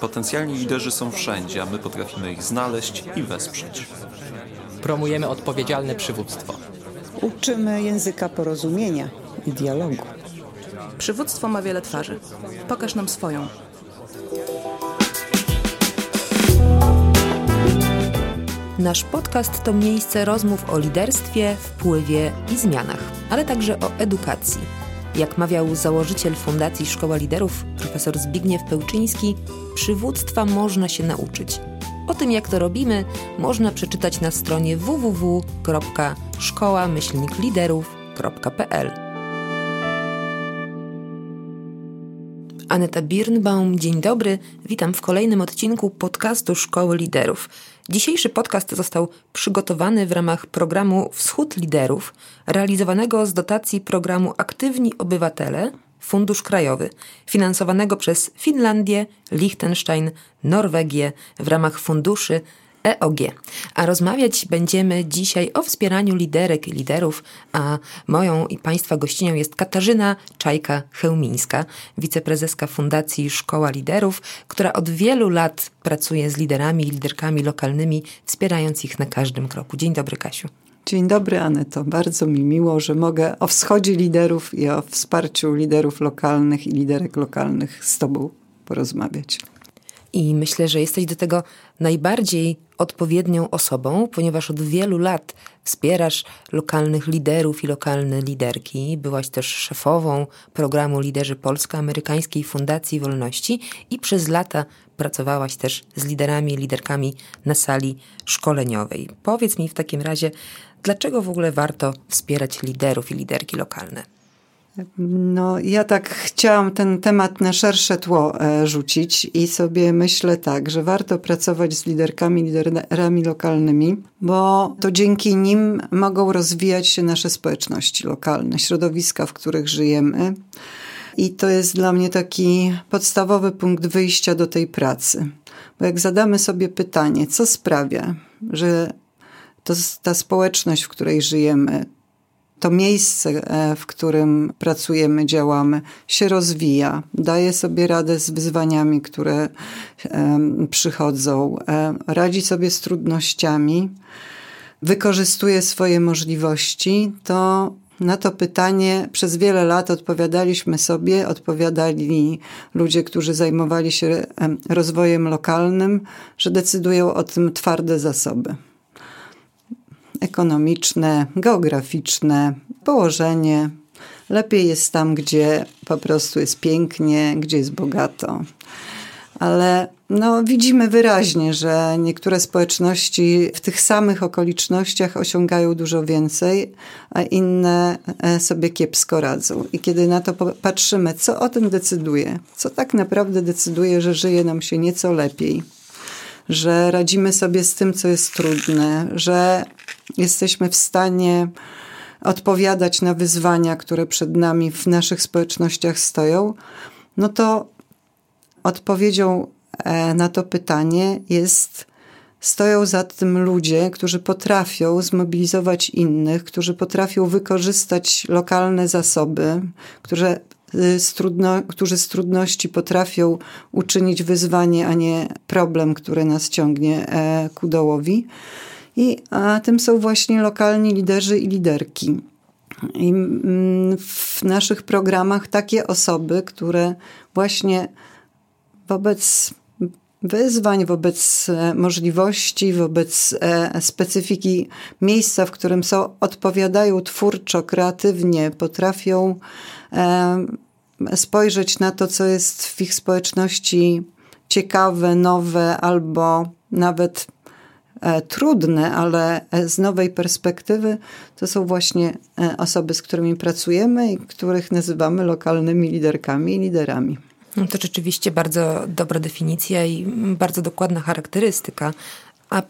Potencjalni liderzy są wszędzie, a my potrafimy ich znaleźć i wesprzeć. Promujemy odpowiedzialne przywództwo. Uczymy języka porozumienia i dialogu. Przywództwo ma wiele twarzy. Pokaż nam swoją. Nasz podcast to miejsce rozmów o liderstwie, wpływie i zmianach, ale także o edukacji. Jak mawiał założyciel Fundacji Szkoła Liderów, profesor Zbigniew Pełczyński, przywództwa można się nauczyć. O tym, jak to robimy, można przeczytać na stronie www.szkoła-liderów.pl. Aneta Birnbaum, dzień dobry. Witam w kolejnym odcinku podcastu Szkoły Liderów. Dzisiejszy podcast został przygotowany w ramach programu Wschód Liderów, realizowanego z dotacji programu Aktywni Obywatele, Fundusz Krajowy, finansowanego przez Finlandię, Liechtenstein, Norwegię w ramach funduszy EOG. A rozmawiać będziemy dzisiaj o wspieraniu liderek i liderów, a moją i Państwa gościnią jest Katarzyna Czajka-Chełmińska, wiceprezeska Fundacji Szkoła Liderów, która od wielu lat pracuje z liderami i liderkami lokalnymi, wspierając ich na każdym kroku. Dzień dobry, Kasiu. Dzień dobry, Aneto. Bardzo mi miło, że mogę o wschodzie liderów i o wsparciu liderów lokalnych i liderek lokalnych z Tobą porozmawiać. I myślę, że jesteś do tego najbardziej odpowiednią osobą, ponieważ od wielu lat wspierasz lokalnych liderów i lokalne liderki. Byłaś też szefową programu Liderzy Polsko-Amerykańskiej Fundacji Wolności i przez lata pracowałaś też z liderami i liderkami na sali szkoleniowej. Powiedz mi w takim razie, dlaczego w ogóle warto wspierać liderów i liderki lokalne? No, ja tak chciałam ten temat na szersze tło e, rzucić i sobie myślę tak, że warto pracować z liderkami, liderami lokalnymi, bo to dzięki nim mogą rozwijać się nasze społeczności lokalne, środowiska, w których żyjemy. I to jest dla mnie taki podstawowy punkt wyjścia do tej pracy. Bo jak zadamy sobie pytanie, co sprawia, że to ta społeczność, w której żyjemy, to miejsce, e, w którym pracujemy, działamy, się rozwija, daje sobie radę z wyzwaniami, które przychodzą, e, radzi sobie z trudnościami, wykorzystuje swoje możliwości, to na to pytanie przez wiele lat odpowiadaliśmy sobie, odpowiadali ludzie, którzy zajmowali się rozwojem lokalnym, że decydują o tym twarde zasoby ekonomiczne, geograficzne, położenie. Lepiej jest tam, gdzie po prostu jest pięknie, gdzie jest bogato. Ale no, widzimy wyraźnie, że niektóre społeczności w tych samych okolicznościach osiągają dużo więcej, a inne e, sobie kiepsko radzą. I kiedy na to patrzymy, co o tym decyduje, co tak naprawdę decyduje, że żyje nam się nieco lepiej, że radzimy sobie z tym, co jest trudne, że jesteśmy w stanie odpowiadać na wyzwania, które przed nami w naszych społecznościach stoją, no to odpowiedzią e, na to pytanie jest stoją za tym ludzie, którzy potrafią zmobilizować innych, którzy potrafią wykorzystać lokalne zasoby, którzy z, trudno, którzy z trudności potrafią uczynić wyzwanie, a nie problem, który nas ciągnie e, ku dołowi. I a tym są właśnie lokalni liderzy i liderki. I mm, w naszych programach takie osoby, które właśnie wobec wyzwań, wobec e, możliwości, wobec e, specyfiki miejsca, w którym są, odpowiadają twórczo, kreatywnie, potrafią e, spojrzeć na to, co jest w ich społeczności ciekawe, nowe albo nawet trudne, ale e, z nowej perspektywy to są właśnie e, osoby, z którymi pracujemy i których nazywamy lokalnymi liderkami i liderami. No to rzeczywiście bardzo dobra definicja i bardzo dokładna charakterystyka. A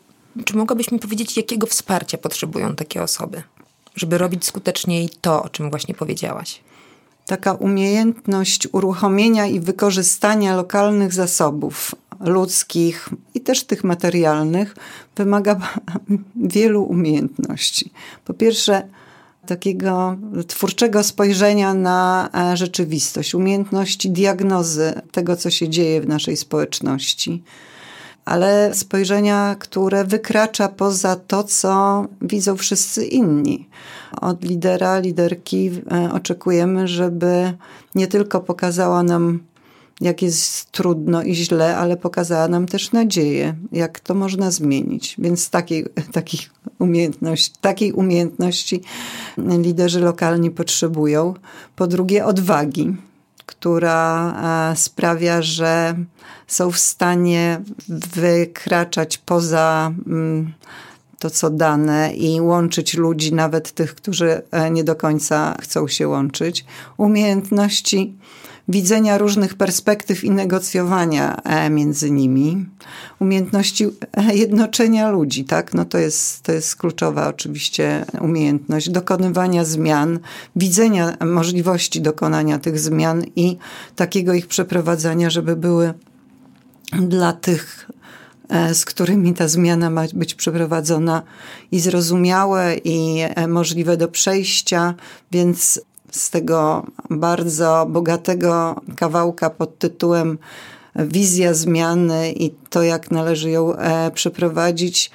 czy mogłabyś mi powiedzieć, jakiego wsparcia potrzebują takie osoby, żeby robić skuteczniej to, o czym właśnie powiedziałaś? Taka umiejętność uruchomienia i wykorzystania lokalnych zasobów, ludzkich i też tych materialnych wymaga wielu umiejętności. Po pierwsze, takiego twórczego spojrzenia na e, rzeczywistość, umiejętności diagnozy tego, co się dzieje w naszej społeczności ale spojrzenia, które wykracza poza to, co widzą wszyscy inni. Od lidera, liderki e, oczekujemy, żeby nie tylko pokazała nam, jak jest trudno i źle, ale pokazała nam też nadzieję, jak to można zmienić. Więc takiej, takiej, umiejętności, takiej umiejętności liderzy lokalni potrzebują. Po drugie, odwagi która e, sprawia, że są w stanie wykraczać poza mm, to, co dane i łączyć ludzi, nawet tych, którzy e, nie do końca chcą się łączyć. Umiejętności widzenia różnych perspektyw i negocjowania e, między nimi, umiejętności e, jednoczenia ludzi, tak? No to jest, to jest kluczowa oczywiście umiejętność dokonywania zmian, widzenia możliwości dokonania tych zmian i takiego ich przeprowadzania, żeby były dla tych z którymi ta zmiana ma być przeprowadzona i zrozumiałe, i możliwe do przejścia, więc z tego bardzo bogatego kawałka pod tytułem Wizja zmiany i to, jak należy ją e, przeprowadzić.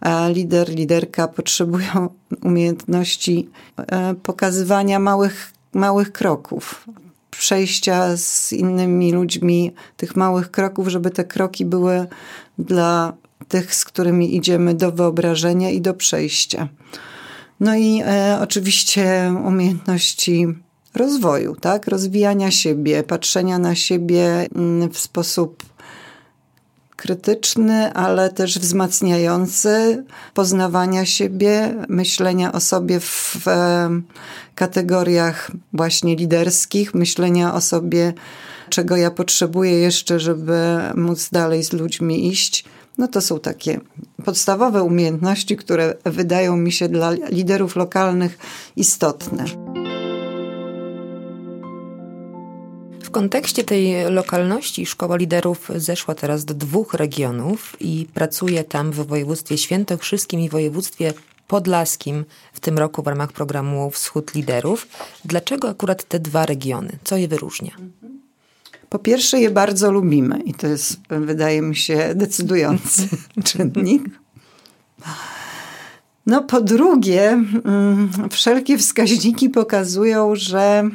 E, lider, liderka potrzebują umiejętności e, pokazywania małych, małych kroków, przejścia z innymi ludźmi tych małych kroków, żeby te kroki były dla tych, z którymi idziemy do wyobrażenia i do przejścia. No i e, oczywiście umiejętności rozwoju, tak? Rozwijania siebie, patrzenia na siebie mm, w sposób krytyczny, ale też wzmacniający, poznawania siebie, myślenia o sobie w e, kategoriach właśnie liderskich, myślenia o sobie, czego ja potrzebuję jeszcze, żeby móc dalej z ludźmi iść no to są takie podstawowe umiejętności, które wydają mi się dla liderów lokalnych istotne. W kontekście tej lokalności Szkoła Liderów zeszła teraz do dwóch regionów i pracuje tam w województwie świętokrzyskim i województwie podlaskim w tym roku w ramach programu Wschód Liderów. Dlaczego akurat te dwa regiony? Co je wyróżnia? Po pierwsze, je bardzo lubimy i to jest, wydaje mi się, decydujący czynnik. No, po drugie, mm, wszelkie wskaźniki pokazują, że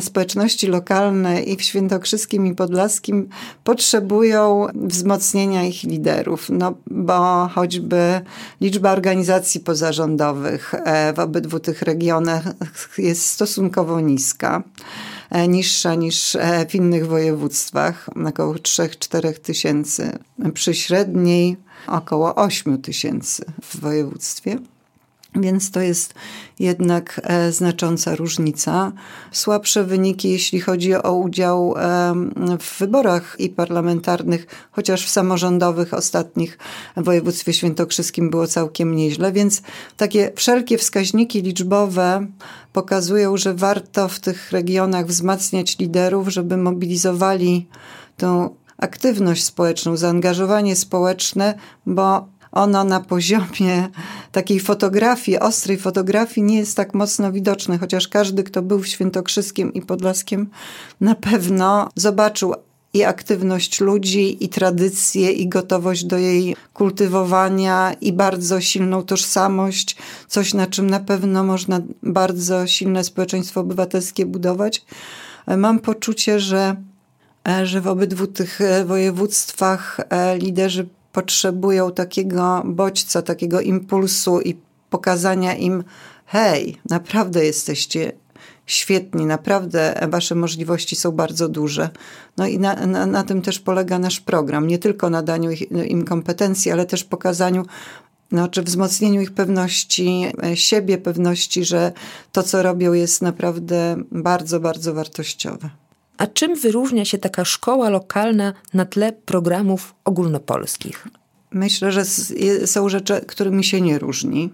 społeczności lokalne i w Świętokrzyskim i Podlaskim potrzebują wzmocnienia ich liderów, no bo choćby liczba organizacji pozarządowych e, w obydwu tych regionach jest stosunkowo niska. E, niższa niż e, w innych województwach, około 3-4 tysięcy, przy średniej około 8 tysięcy w województwie. Więc to jest jednak e, znacząca różnica. Słabsze wyniki, jeśli chodzi o udział w wyborach i parlamentarnych, chociaż w samorządowych ostatnich w województwie świętokrzyskim było całkiem nieźle. Więc takie wszelkie wskaźniki liczbowe pokazują, że warto w tych regionach wzmacniać liderów, żeby mobilizowali tą aktywność społeczną, zaangażowanie społeczne, bo ono na poziomie takiej fotografii, ostrej fotografii nie jest tak mocno widoczne, chociaż każdy, kto był w Świętokrzyskiem i Podlaskiem, na pewno zobaczył i aktywność ludzi, i tradycję, i gotowość do jej kultywowania, i bardzo silną tożsamość, coś na czym na pewno można bardzo silne społeczeństwo obywatelskie budować. Mam poczucie, że, że w obydwu tych województwach e, liderzy potrzebują takiego bodźca, takiego impulsu i pokazania im, hej, naprawdę jesteście świetni, naprawdę wasze możliwości są bardzo duże. No i na, na, na tym też polega nasz program. Nie tylko na daniu ich, im kompetencji, ale też pokazaniu no, czy wzmocnieniu ich pewności e, siebie, pewności, że to, co robią, jest naprawdę bardzo, bardzo wartościowe. A czym wyróżnia się taka szkoła lokalna na tle programów ogólnopolskich? Myślę, że są rzeczy, którymi się nie różni.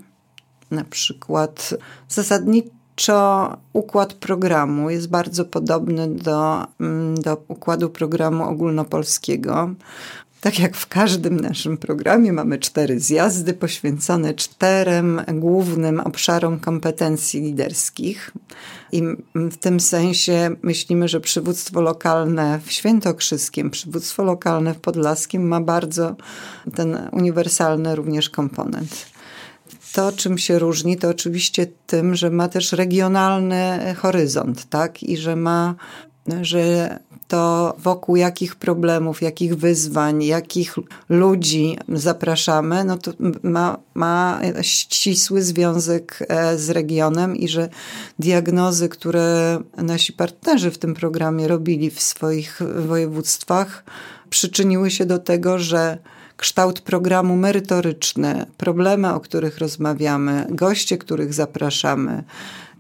Na przykład zasadniczo układ programu jest bardzo podobny do, mm, do układu programu ogólnopolskiego. Tak jak w każdym naszym programie, mamy cztery zjazdy poświęcone czterem głównym obszarom kompetencji liderskich. I w tym sensie myślimy, że przywództwo lokalne w Świętokrzyskiem, przywództwo lokalne w Podlaskim ma bardzo ten uniwersalny również komponent. To, czym się różni, to oczywiście tym, że ma też regionalny horyzont, tak? I że ma, że to wokół jakich problemów, jakich wyzwań, jakich ludzi zapraszamy, no to ma, ma ścisły związek e, z regionem i że diagnozy, które nasi partnerzy w tym programie robili w swoich województwach, przyczyniły się do tego, że kształt programu merytoryczny, problemy, o których rozmawiamy, goście, których zapraszamy,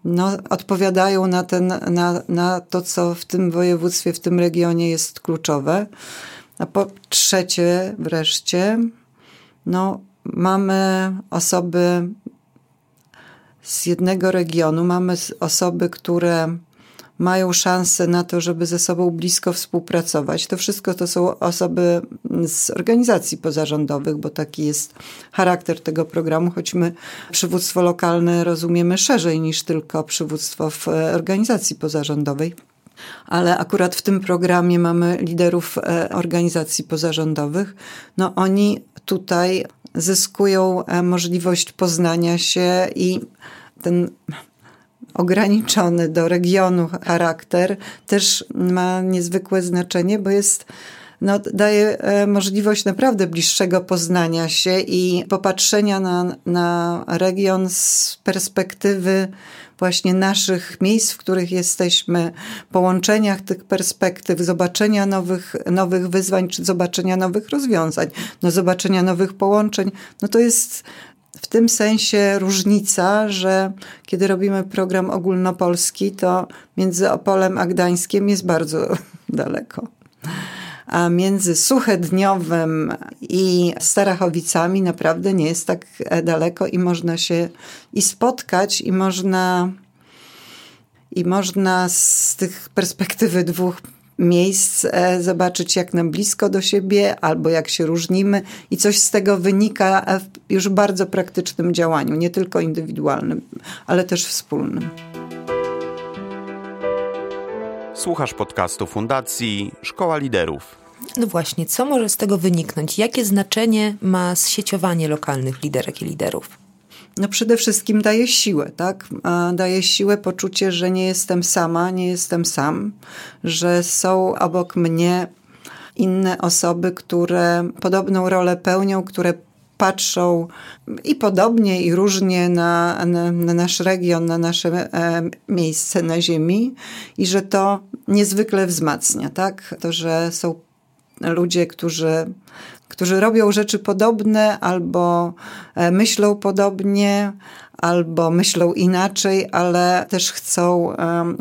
no, odpowiadają na, ten, na, na to, co w tym województwie, w tym regionie jest kluczowe. A po trzecie, wreszcie, no, mamy osoby z jednego regionu, mamy osoby, które mają szansę na to, żeby ze sobą blisko współpracować. To wszystko to są osoby z organizacji pozarządowych, bo taki jest charakter tego programu, choć my przywództwo lokalne rozumiemy szerzej niż tylko przywództwo w organizacji pozarządowej. Ale akurat w tym programie mamy liderów e, organizacji pozarządowych. No oni tutaj zyskują e, możliwość poznania się i ten ograniczony do regionu charakter też ma niezwykłe znaczenie, bo jest no, daje e, możliwość naprawdę bliższego poznania się i popatrzenia na, na region z perspektywy właśnie naszych miejsc, w których jesteśmy, połączeniach tych perspektyw, zobaczenia nowych, nowych wyzwań, czy zobaczenia nowych rozwiązań, no zobaczenia nowych połączeń, no to jest w tym sensie różnica, że kiedy robimy program ogólnopolski, to między Opolem a Gdańskiem jest bardzo daleko. A między Suchedniowym i Starachowicami naprawdę nie jest tak daleko i można się i spotkać, i można, i można z tych perspektywy dwóch miejsc, e, zobaczyć jak nam blisko do siebie, albo jak się różnimy i coś z tego wynika w już bardzo praktycznym działaniu, nie tylko indywidualnym, ale też wspólnym. Słuchasz podcastu Fundacji Szkoła Liderów. No właśnie, co może z tego wyniknąć? Jakie znaczenie ma zsieciowanie lokalnych liderek i liderów? No przede wszystkim daje siłę, tak? Daje siłę poczucie, że nie jestem sama, nie jestem sam, że są obok mnie inne osoby, które podobną rolę pełnią, które patrzą i podobnie, i różnie na, na, na, nasz region, na nasze e, miejsce na Ziemi, i że to niezwykle wzmacnia, tak? To, że są ludzie, którzy którzy robią rzeczy podobne albo e, myślą podobnie, albo myślą inaczej, ale też chcą,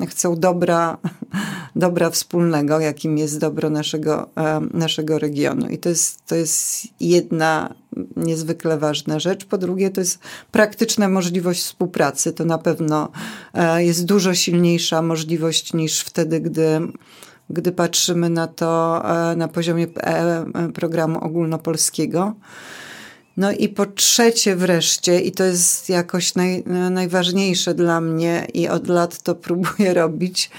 chcą dobra, dobra wspólnego, jakim jest dobro naszego, naszego regionu. I to jest, to jest jedna niezwykle ważna rzecz. Po drugie, to jest praktyczna możliwość współpracy. To na pewno e, jest dużo silniejsza możliwość niż wtedy, gdy gdy patrzymy na to e, na poziomie e, programu ogólnopolskiego. No i po trzecie wreszcie, i to jest jakoś naj, najważniejsze dla mnie i od lat to próbuję robić,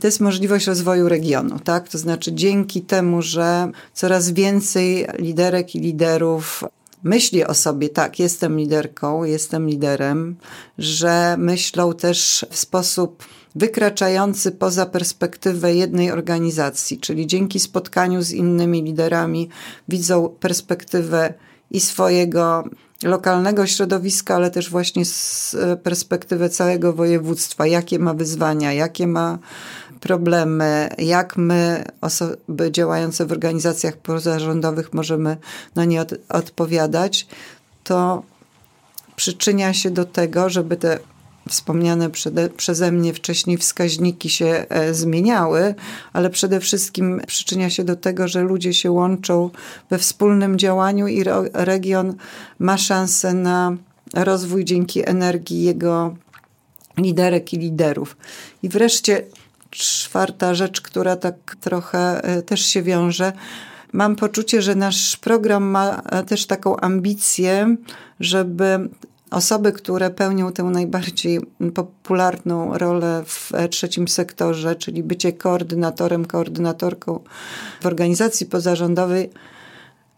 to jest możliwość rozwoju regionu, tak? To znaczy dzięki temu, że coraz więcej liderek i liderów myśli o sobie, tak, jestem liderką, jestem liderem, że myślą też w sposób wykraczający poza perspektywę jednej organizacji, czyli dzięki spotkaniu z innymi liderami widzą perspektywę i swojego lokalnego środowiska, ale też właśnie z perspektywy całego województwa, jakie ma wyzwania, jakie ma problemy, jak my, osoby działające w organizacjach pozarządowych, możemy na nie od odpowiadać, to przyczynia się do tego, żeby te wspomniane przede, przeze mnie wcześniej wskaźniki się e, zmieniały, ale przede wszystkim przyczynia się do tego, że ludzie się łączą we wspólnym działaniu i region ma szansę na rozwój dzięki energii jego liderek i liderów. I wreszcie czwarta rzecz, która tak trochę e, też się wiąże, mam poczucie, że nasz program ma e, też taką ambicję, żeby osoby, które pełnią tę najbardziej popularną rolę w trzecim sektorze, czyli bycie koordynatorem, koordynatorką w organizacji pozarządowej,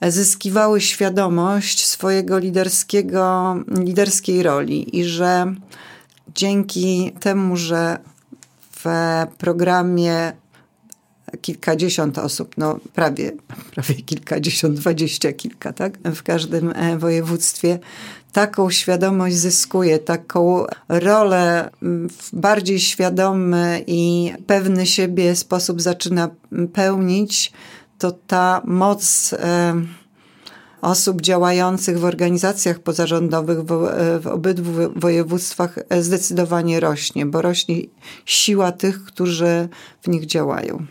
zyskiwały świadomość swojego liderskiego, liderskiej roli i że dzięki temu, że w programie kilkadziesiąt osób, no prawie, prawie kilkadziesiąt, dwadzieścia kilka, tak? W każdym e, województwie taką świadomość zyskuje, taką rolę w bardziej świadomy i pewny siebie sposób zaczyna pełnić, to ta moc osób działających w organizacjach pozarządowych w, w obydwu województwach zdecydowanie rośnie, bo rośnie siła tych, którzy w nich działają.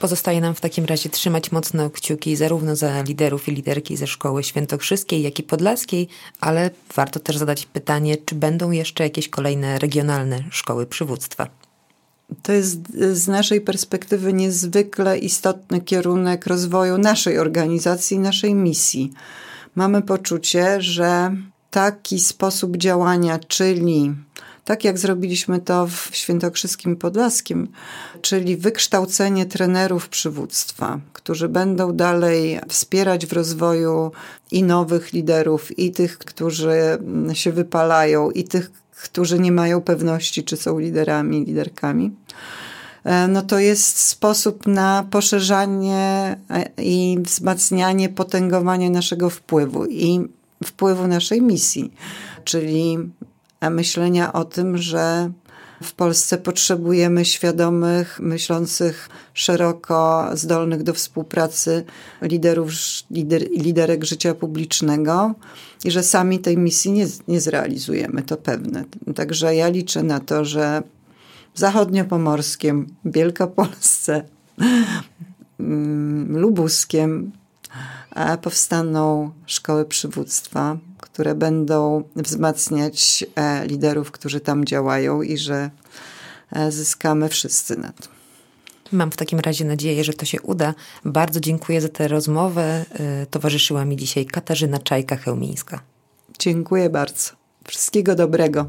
Pozostaje nam w takim razie trzymać mocno kciuki zarówno za liderów i liderki ze szkoły świętokrzyskiej, jak i podlaskiej, ale warto też zadać pytanie, czy będą jeszcze jakieś kolejne regionalne szkoły przywództwa. To jest z naszej perspektywy niezwykle istotny kierunek rozwoju naszej organizacji, naszej misji. Mamy poczucie, że taki sposób działania, czyli tak jak zrobiliśmy to w Świętokrzyskim Podlaskim, czyli wykształcenie trenerów przywództwa, którzy będą dalej wspierać w rozwoju i nowych liderów, i tych, którzy się wypalają, i tych, którzy nie mają pewności, czy są liderami, liderkami. E, no to jest sposób na poszerzanie e, i wzmacnianie, potęgowanie naszego wpływu i wpływu naszej misji, czyli myślenia o tym, że w Polsce potrzebujemy świadomych, myślących szeroko, zdolnych do współpracy liderów, lider, liderek życia publicznego i że sami tej misji nie, nie zrealizujemy, to pewne. Także ja liczę na to, że w zachodniopomorskiem, Wielkopolsce, mm, Lubuskiem powstaną szkoły przywództwa, które będą wzmacniać e, liderów, którzy tam działają i że e, zyskamy wszyscy na to. Mam w takim razie nadzieję, że to się uda. Bardzo dziękuję za tę rozmowę. E, towarzyszyła mi dzisiaj Katarzyna Czajka-Chełmińska. Dziękuję bardzo. Wszystkiego dobrego.